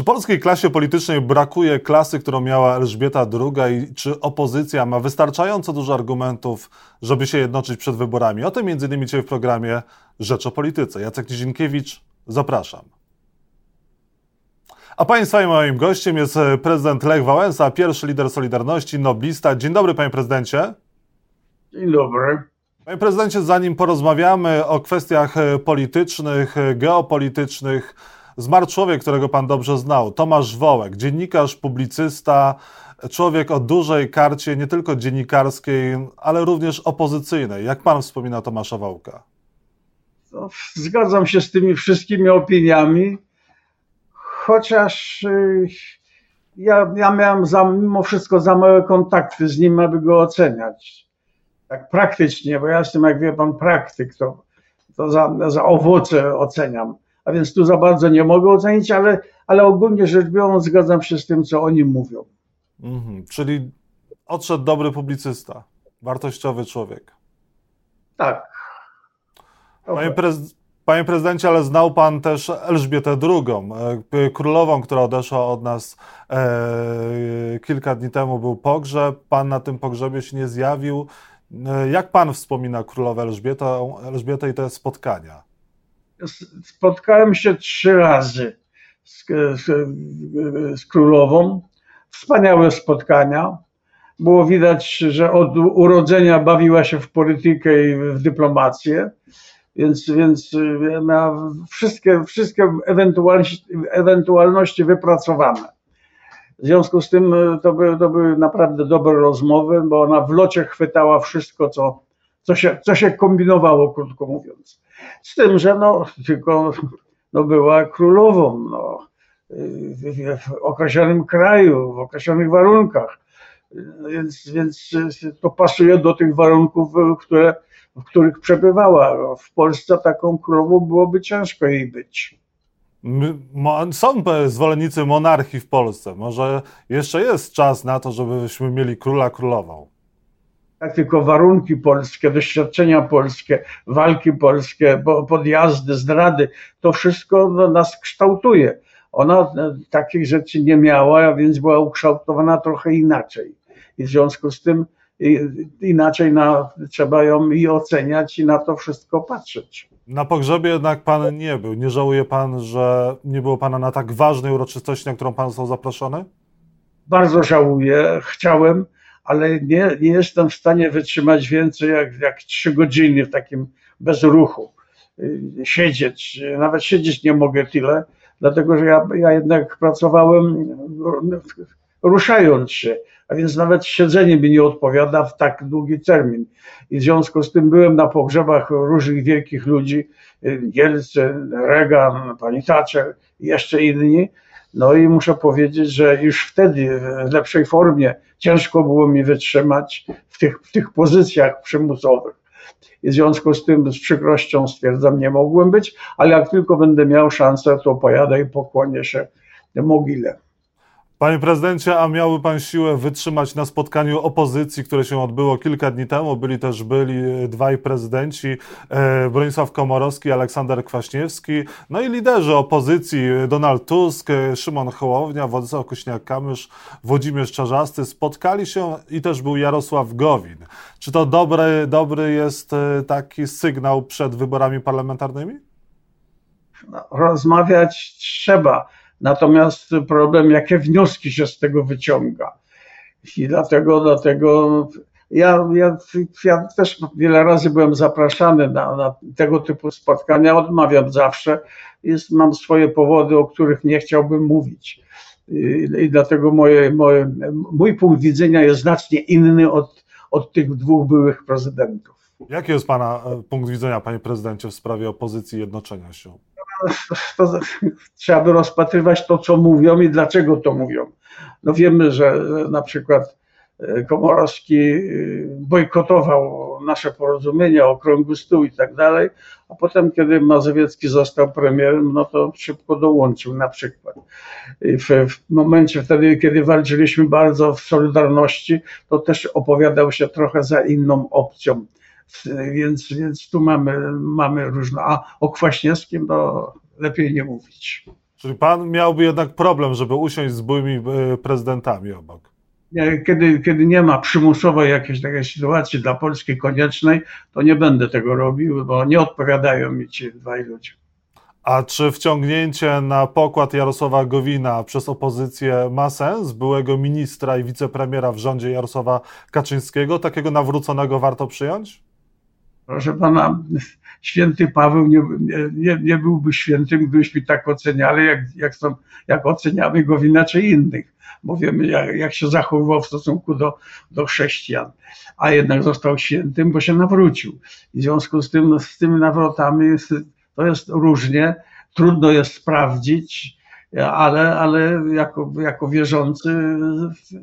Czy polskiej klasie politycznej brakuje klasy, którą miała Elżbieta II i czy opozycja ma wystarczająco dużo argumentów, żeby się jednoczyć przed wyborami? O tym między innymi dzisiaj w programie Rzecz o Polityce. Jacek Nizinkiewicz, zapraszam. A Państwa i moim gościem jest prezydent Lech Wałęsa, pierwszy lider Solidarności, noblista. Dzień dobry, panie prezydencie. Dzień dobry. Panie prezydencie, zanim porozmawiamy o kwestiach politycznych, geopolitycznych, Zmarł człowiek, którego pan dobrze znał, Tomasz Wołek, dziennikarz, publicysta, człowiek o dużej karcie, nie tylko dziennikarskiej, ale również opozycyjnej. Jak pan wspomina Tomasza Wołka? No, zgadzam się z tymi wszystkimi opiniami, chociaż y, ja, ja miałem za, mimo wszystko za małe kontakty z nim, aby go oceniać. Tak praktycznie, bo ja jestem, jak wie pan, praktyk, to, to za, za owoce oceniam a więc tu za bardzo nie mogę ocenić, ale, ale ogólnie rzecz biorąc zgadzam się z tym, co oni mówią. Mhm, czyli odszedł dobry publicysta, wartościowy człowiek. Tak. Panie, prez, panie prezydencie, ale znał pan też Elżbietę II, e, królową, która odeszła od nas e, kilka dni temu. Był pogrzeb, pan na tym pogrzebie się nie zjawił. E, jak pan wspomina królowę Elżbietę, Elżbietę i te spotkania? Spotkałem się trzy razy z, z, z królową. Wspaniałe spotkania. Było widać, że od urodzenia bawiła się w politykę i w dyplomację, więc, więc miała wszystkie, wszystkie ewentualności, wypracowane. W związku z tym to były, to były naprawdę dobre rozmowy, bo ona w locie chwytała wszystko, co, co, się, co się kombinowało, krótko mówiąc. Z tym, że no, tylko no, była królową no, w określonym kraju, w określonych warunkach. Więc, więc to pasuje do tych warunków, które, w których przebywała. W Polsce taką królową byłoby ciężko jej być. Są zwolennicy monarchii w Polsce. Może jeszcze jest czas na to, żebyśmy mieli króla królową tak tylko warunki polskie, doświadczenia polskie, walki polskie, podjazdy, zdrady, to wszystko no, nas kształtuje. Ona e, takich rzeczy nie miała, a więc była ukształtowana trochę inaczej. I w związku z tym inaczej na, trzeba ją i oceniać i na to wszystko patrzeć. Na pogrzebie jednak pan nie był. Nie żałuje pan, że nie było pana na tak ważnej uroczystości, na którą pan został zaproszony? Bardzo żałuję. Chciałem, ale nie, nie jestem w stanie wytrzymać więcej jak, jak 3 godziny w takim bezruchu. Y, siedzieć, nawet siedzieć nie mogę tyle, dlatego że ja, ja jednak pracowałem ruszając się, a więc nawet siedzenie mi nie odpowiada w tak długi termin. I w związku z tym byłem na pogrzebach różnych wielkich ludzi, y, Jelcyn, Reagan, pani Thatcher i jeszcze inni, no i muszę powiedzieć, że już wtedy w lepszej formie ciężko było mi wytrzymać w tych, w tych pozycjach przymusowych. I w związku z tym z przykrością stwierdzam, nie mogłem być, ale jak tylko będę miał szansę, to pojadę i pokłonię się mogile. Panie prezydencie, a miałby pan siłę wytrzymać na spotkaniu opozycji, które się odbyło kilka dni temu? Byli też byli e, dwaj prezydenci, e, Bronisław Komorowski Aleksander Kwaśniewski, no i liderzy opozycji Donald Tusk, e, Szymon Hołownia, Władysław Kośniak-Kamysz, Włodzimierz Czarzasty spotkali się i też był Jarosław Gowin. Czy to dobry, dobry jest taki sygnał przed wyborami parlamentarnymi? No, rozmawiać trzeba Natomiast problem, jakie wnioski się z tego wyciąga. I dlatego, dlatego ja, ja, ja też wiele razy byłem zapraszany na, na, tego typu spotkania, odmawiam zawsze. Jest, mam swoje powody, o których nie chciałbym mówić. I, i dlatego moje, moje, mój punkt widzenia jest znacznie inny od, od tych dwóch byłych prezydentów. Jaki jest Pana e, punkt widzenia, Panie Prezydencie, w sprawie opozycji i jednoczenia się? To trzeba by rozpatrywać to, co mówią i dlaczego to mówią. No wiemy, że na przykład e, Komorowski e, bojkotował nasze porozumienia, okrągły stół i tak dalej, a potem, kiedy Mazowiecki został premierem, no to szybko dołączył na przykład. W, w momencie wtedy, kiedy walczyliśmy bardzo w Solidarności, to też opowiadał się trochę za inną opcją więc, więc tu mamy, mamy różne. A o Kwaśniewskim to lepiej nie mówić. Czyli pan miałby jednak problem, żeby usiąść z byłymi e, prezydentami obok. Kiedy, kiedy nie ma przymusowej jakiejś takiej sytuacji dla Polski koniecznej, to nie będę tego robił, bo nie odpowiadają mi ci dwaj ludzie. A czy wciągnięcie na pokład Jarosława Gowina przez opozycję ma sens? Byłego ministra i wicepremiera w rządzie Jarosława Kaczyńskiego? Takiego nawróconego warto przyjąć? Proszę pana, święty Paweł nie, nie, nie byłby świętym, gdybyśmy tak oceniali, jak, jak, są, jak oceniamy Gowina czy innych. Bo wiemy, jak, jak się zachowywał w stosunku do, do chrześcijan. A jednak został świętym, bo się nawrócił. W związku z tym, z tymi nawrotami to jest różnie, trudno jest sprawdzić, ale, ale jako, jako wierzący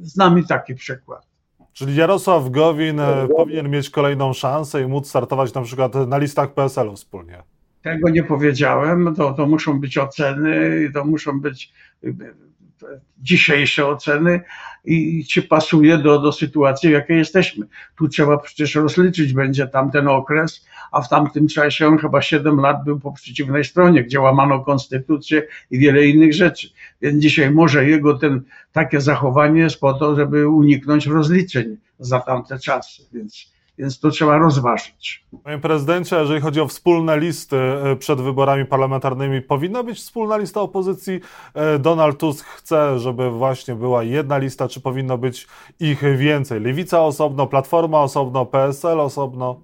z nami taki przykład. Czyli Jarosław Gowin e, powinien mieć kolejną szansę i móc startować na przykład na listach PSL-u wspólnie. Tego nie powiedziałem, to, to muszą być oceny, to muszą być dzisiejsze oceny i czy pasuje do, do sytuacji, w jakiej jesteśmy. Tu trzeba przecież rozliczyć będzie tamten okres, a w tamtym czasie on chyba 7 lat był po przeciwnej stronie, gdzie łamano konstytucję i wiele innych rzeczy. Więc dzisiaj może jego ten, takie zachowanie jest po to, żeby uniknąć rozliczeń za tamte czasy. Więc więc to trzeba rozważyć. Panie prezydencie, jeżeli chodzi o wspólne listy e, przed wyborami parlamentarnymi, powinna być wspólna lista opozycji? E, Donald Tusk chce, żeby właśnie była jedna lista, czy powinno być ich więcej? Lewica osobno, Platforma osobno, PSL osobno?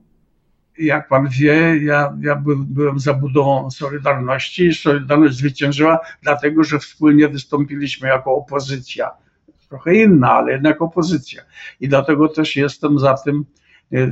Jak pan wie, ja, ja byłem za budową Solidarności i Solidarność zwyciężyła, dlatego że wspólnie wystąpiliśmy jako opozycja. Trochę inna, ale jednak opozycja. I dlatego też jestem za tym,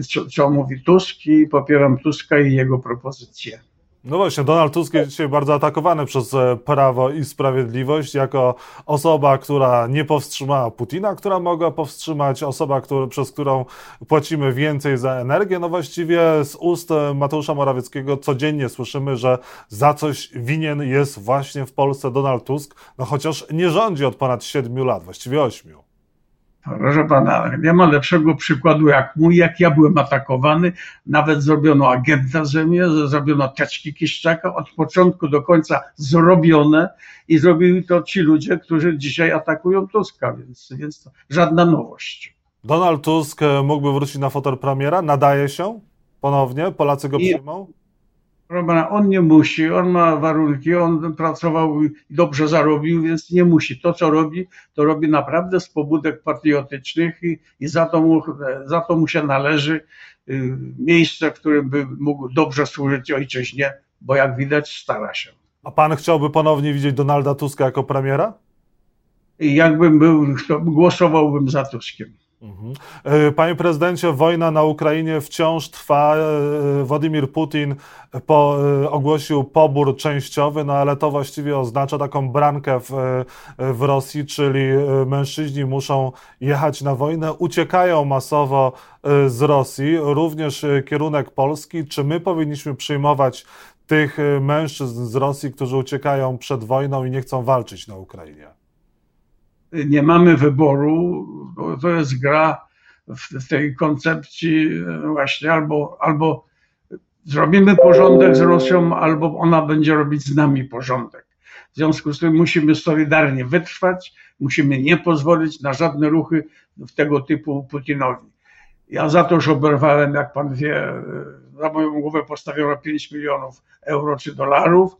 co, co mówi Tusk i popieram Tuska i jego propozycje. No właśnie, Donald Tusk jest dzisiaj bardzo atakowany przez e, Prawo i Sprawiedliwość jako osoba, która nie powstrzymała Putina, która mogła powstrzymać, osoba, który, przez którą płacimy więcej za energię. No właściwie z ust Mateusza Morawieckiego codziennie słyszymy, że za coś winien jest właśnie w Polsce Donald Tusk, no chociaż nie rządzi od ponad siedmiu lat, właściwie ośmiu. Proszę pana, nie ma lepszego przykładu jak mój, jak ja byłem atakowany. Nawet zrobiono agenta ze mnie, zrobiono teczki Kiszczaka, od początku do końca zrobione i zrobili to ci ludzie, którzy dzisiaj atakują Tuska, więc, więc to żadna nowość. Donald Tusk mógłby wrócić na fotel premiera? Nadaje się ponownie? Polacy go przyjmą? On nie musi, on ma warunki, on pracował i dobrze zarobił, więc nie musi. To, co robi, to robi naprawdę z pobudek patriotycznych i, i za, to mu, za to mu się należy y, miejsce, w którym by mógł dobrze służyć ojczyźnie, bo jak widać stara się. A pan chciałby ponownie widzieć Donalda Tuska jako premiera? I jakbym był, głosowałbym za Tuskiem. Mhm. E, panie prezydencie, wojna na Ukrainie wciąż trwa. E, Władimir Putin po, e, ogłosił pobór częściowy, no ale to właściwie oznacza taką brankę w, w Rosji, czyli mężczyźni muszą jechać na wojnę, uciekają masowo z Rosji, również kierunek Polski. Czy my powinniśmy przyjmować tych mężczyzn z Rosji, którzy uciekają przed wojną i nie chcą walczyć na Ukrainie? Nie mamy wyboru, bo to jest gra w tej koncepcji właśnie albo, albo zrobimy porządek z Rosją, albo ona będzie robić z nami porządek. W związku z tym musimy solidarnie wytrwać, musimy nie pozwolić na żadne ruchy tego typu Putinowi. Ja za to już oberwałem, jak pan wie, na moją głowę postawiono 5 milionów euro czy dolarów.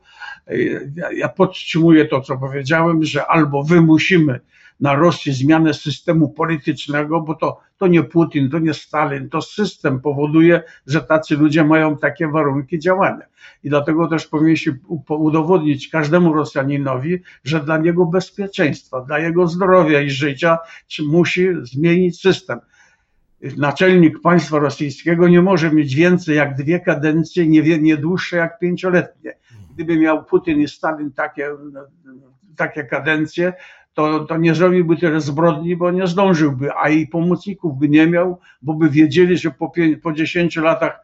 Ja, ja podtrzymuję to, co powiedziałem, że albo wymusimy na Rosję zmianę systemu politycznego, bo to, to nie Putin, to nie Stalin, to system powoduje, że tacy ludzie mają takie warunki działania. I dlatego też powinniśmy udowodnić każdemu Rosjaninowi, że dla niego bezpieczeństwa, dla jego zdrowia i życia musi zmienić system naczelnik państwa rosyjskiego nie może mieć więcej jak dwie kadencje, nie, nie dłuższe jak pięcioletnie. Gdyby miał Putin i Stalin takie, takie kadencje, to, to nie zrobiłby tyle zbrodni, bo nie zdążyłby, a i pomocników by nie miał, bo by wiedzieli, że po, po 10 latach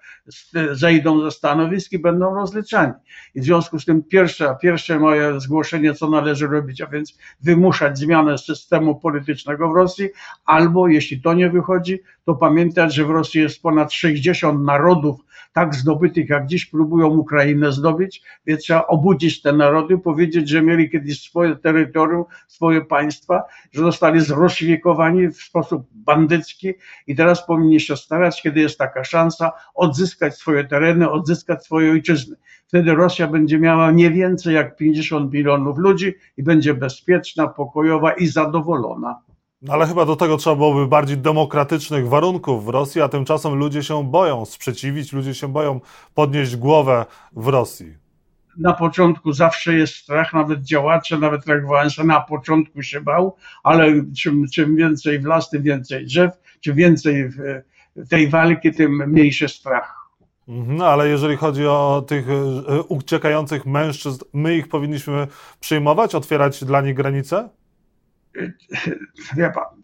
zejdą ze stanowisk i będą rozliczani. I w związku z tym pierwsze, pierwsze moje zgłoszenie, co należy robić, a więc wymuszać zmianę systemu politycznego w Rosji, albo jeśli to nie wychodzi, to pamiętać, że w Rosji jest ponad 60 narodów tak zdobytych, jak dziś próbują Ukrainę zdobyć, więc trzeba obudzić te narody, powiedzieć, że mieli kiedyś swoje terytorium, swoje państwa, że zostali zroświekowani w sposób bandycki i teraz powinni się starać, kiedy jest taka szansa, odzyskać swoje tereny, odzyskać swoje ojczyzny. Wtedy Rosja będzie miała nie więcej jak 50 milionów ludzi i będzie bezpieczna, pokojowa i zadowolona. No ale chyba do tego trzeba byłoby bardziej demokratycznych warunków w Rosji, a tymczasem ludzie się boją sprzeciwić, ludzie się boją podnieść głowę w Rosji. Na początku zawsze jest strach, nawet działacze, nawet Lech Wałęsa na początku się bał, ale czym, czym więcej w tym więcej drzew, czym więcej tej walki, tym mniejszy strach. No ale jeżeli chodzi o tych e, uciekających mężczyzn, my ich powinniśmy przyjmować, otwierać dla nich granice? Wie pan,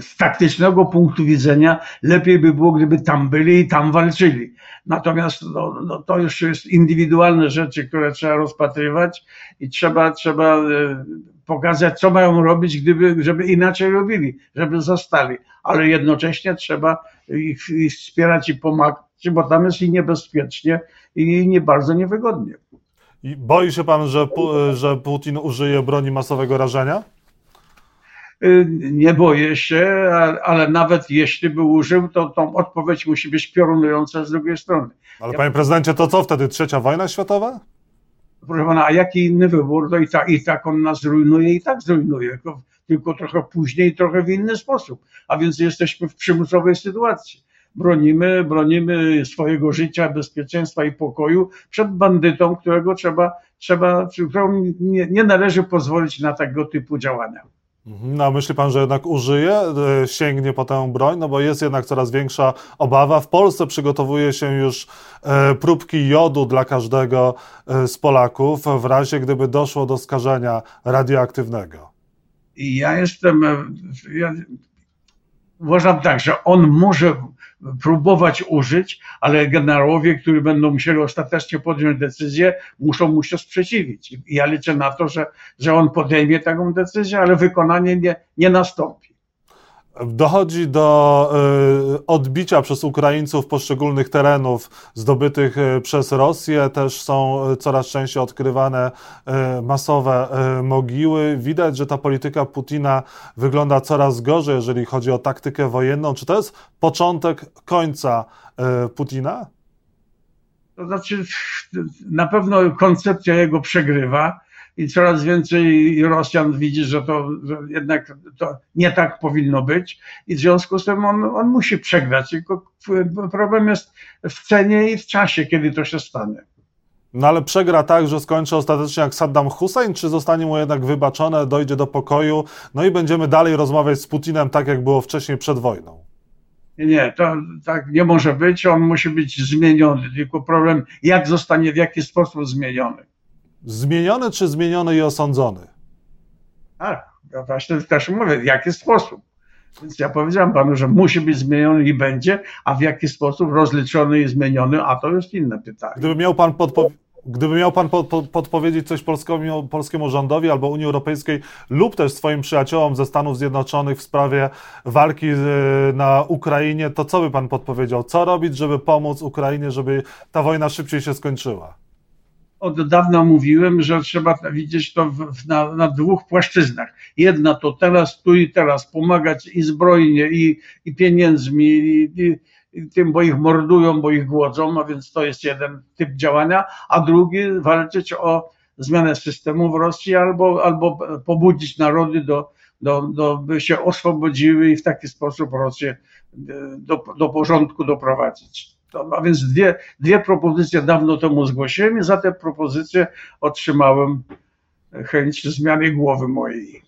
z taktycznego punktu widzenia lepiej by było, gdyby tam byli i tam walczyli. Natomiast no, no, to już jest indywidualne rzeczy, które trzeba rozpatrywać i trzeba, trzeba e, pokazać, co mają robić, gdyby, żeby inaczej robili, żeby zostali. Ale jednocześnie trzeba ich, ich wspierać i pomagać, bo tam jest i niebezpiecznie, i nie bardzo niewygodnie. I boi się pan, że, że Putin użyje broni masowego rażenia? Y, nie boję się, ale nawet jeśli by użył, to tą odpowiedź musi być piorunująca z drugiej strony. Ale panie prezydencie, to co wtedy? Trzecia wojna światowa? Proszę pana, a jaki inny wybór? To i, ta, i tak on nas zrujnuje, i tak zrujnuje, tylko trochę później, trochę w inny sposób. A więc jesteśmy w przymusowej sytuacji. Bronimy, bronimy swojego życia, bezpieczeństwa i pokoju przed bandytą, którego trzeba, trzeba któremu nie, nie należy pozwolić na tego typu działania. Mhm. No, myśli pan, że jednak użyje, e, sięgnie po tę broń? No bo jest jednak coraz większa obawa. W Polsce przygotowuje się już e, próbki jodu dla każdego e, z Polaków w razie, gdyby doszło do skażenia radioaktywnego. Ja jestem, ja uważam tak, że on może próbować użyć, ale generałowie, którzy będą musieli ostatecznie podjąć decyzję, muszą mu się sprzeciwić. I ja liczę na to, że, że on podejmie taką decyzję, ale wykonanie nie, nie nastąpi. Dochodzi do y, odbicia przez Ukraińców poszczególnych terenów zdobytych y, przez Rosję. Też są y, coraz częściej odkrywane masowe mogiły. Widać, że ta polityka Putina wygląda coraz gorzej, jeżeli chodzi o taktykę wojenną. Czy to jest początek końca Putina? To znaczy, na pewno koncepcja jego przegrywa i coraz więcej Rosjan widzi, że to że jednak to nie tak powinno być i w związku z tym on, on musi przegrać. Tylko problem jest w cenie i w czasie, kiedy to się stanie. No ale przegra tak, że skończy ostatecznie jak Saddam Hussein, czy zostanie mu jednak wybaczone, dojdzie do pokoju, no i będziemy dalej rozmawiać z Putinem tak, jak było wcześniej przed wojną? Nie, to tak nie może być, on musi być zmieniony, tylko problem, jak zostanie, w jaki sposób zmieniony. Zmieniony czy zmieniony i osądzony? Tak, ja właśnie też mówię, w jaki sposób. Więc ja powiedziałem panu, że musi być zmieniony i będzie, a w jaki sposób rozliczony i zmieniony, a to jest inne pytanie. Gdyby miał pan podpo- Gdyby miał Pan podpowiedzieć coś polskiemu, polskiemu rządowi albo Unii Europejskiej lub też swoim przyjaciołom ze Stanów Zjednoczonych w sprawie walki na Ukrainie, to co by Pan podpowiedział? Co robić, żeby pomóc Ukrainie, żeby ta wojna szybciej się skończyła? Od dawna mówiłem, że trzeba widzieć to w, na, na, dwóch płaszczyznach. Jedna to teraz, tu i teraz, pomagać i zbrojnie, i, i pieniędzmi, i, i, i tym, bo ich mordują, bo ich głodzą, a więc to jest jeden typ działania, a drugi walczyć o zmianę systemu w Rosji albo, albo pobudzić narody do, do, do, by się oswobodziły i w taki sposób Rosję do, do porządku doprowadzić. A więc dwie, dwie propozycje dawno temu zgłosiłem i za te propozycje otrzymałem chęć zmiany głowy mojej.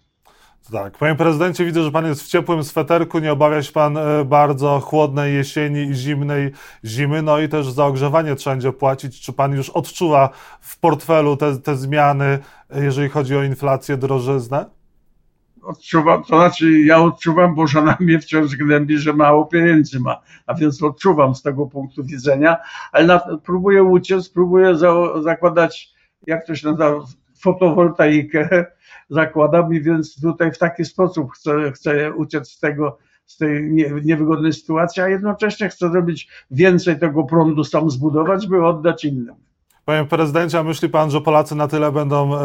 Tak, panie prezydencie, widzę, że pan jest w ciepłym sweterku, nie obawia się pan e, bardzo chłodnej jesieni i zimnej zimy, no i też za ogrzewanie trzeba będzie płacić. Czy pan już odczuwa w portfelu te, te zmiany, jeżeli chodzi o inflację, drożyznę? Odczuwam, to znaczy ja odczuwam, bo żona mnie wciąż gnębi, że mało pieniędzy ma, a więc odczuwam z tego punktu widzenia, ale na, próbuję uciec, próbuję za, zakładać, jak to się nazywa, fotowoltaikę, zakładam i więc tutaj w taki sposób chcę, chcę uciec z tego, z tej niewygodnej sytuacji, a jednocześnie chcę zrobić więcej tego prądu sam zbudować, by oddać innym. Panie prezydencie, a myśli pan, że Polacy na tyle będą e,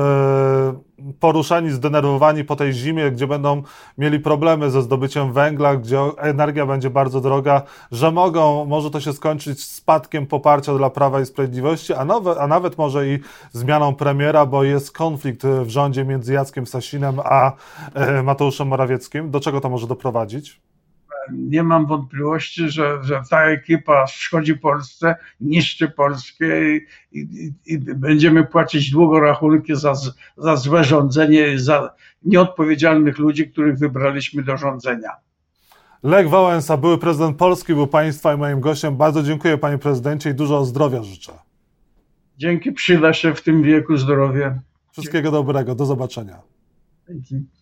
poruszani, zdenerwowani po tej zimie, gdzie będą mieli problemy ze zdobyciem węgla, gdzie energia będzie bardzo droga, że mogą, może to się skończyć spadkiem poparcia dla Prawa i Sprawiedliwości, a, nowe, a nawet może i zmianą premiera, bo jest konflikt w rządzie między Jackiem Sasinem a e, Mateuszem Morawieckim. Do czego to może doprowadzić? Nie mam wątpliwości, że, że ta ekipa szkodzi Polsce, niszczy Polskę i, i, i będziemy płacić długo rachunki za, za złe rządzenie, za nieodpowiedzialnych ludzi, których wybraliśmy do rządzenia. Lech Wałęsa, były prezydent Polski, był Państwa i moim gościem. Bardzo dziękuję Panie Prezydencie i dużo zdrowia życzę. Dzięki, przyda się w tym wieku zdrowie. Wszystkiego dobrego, do zobaczenia. Dzięki.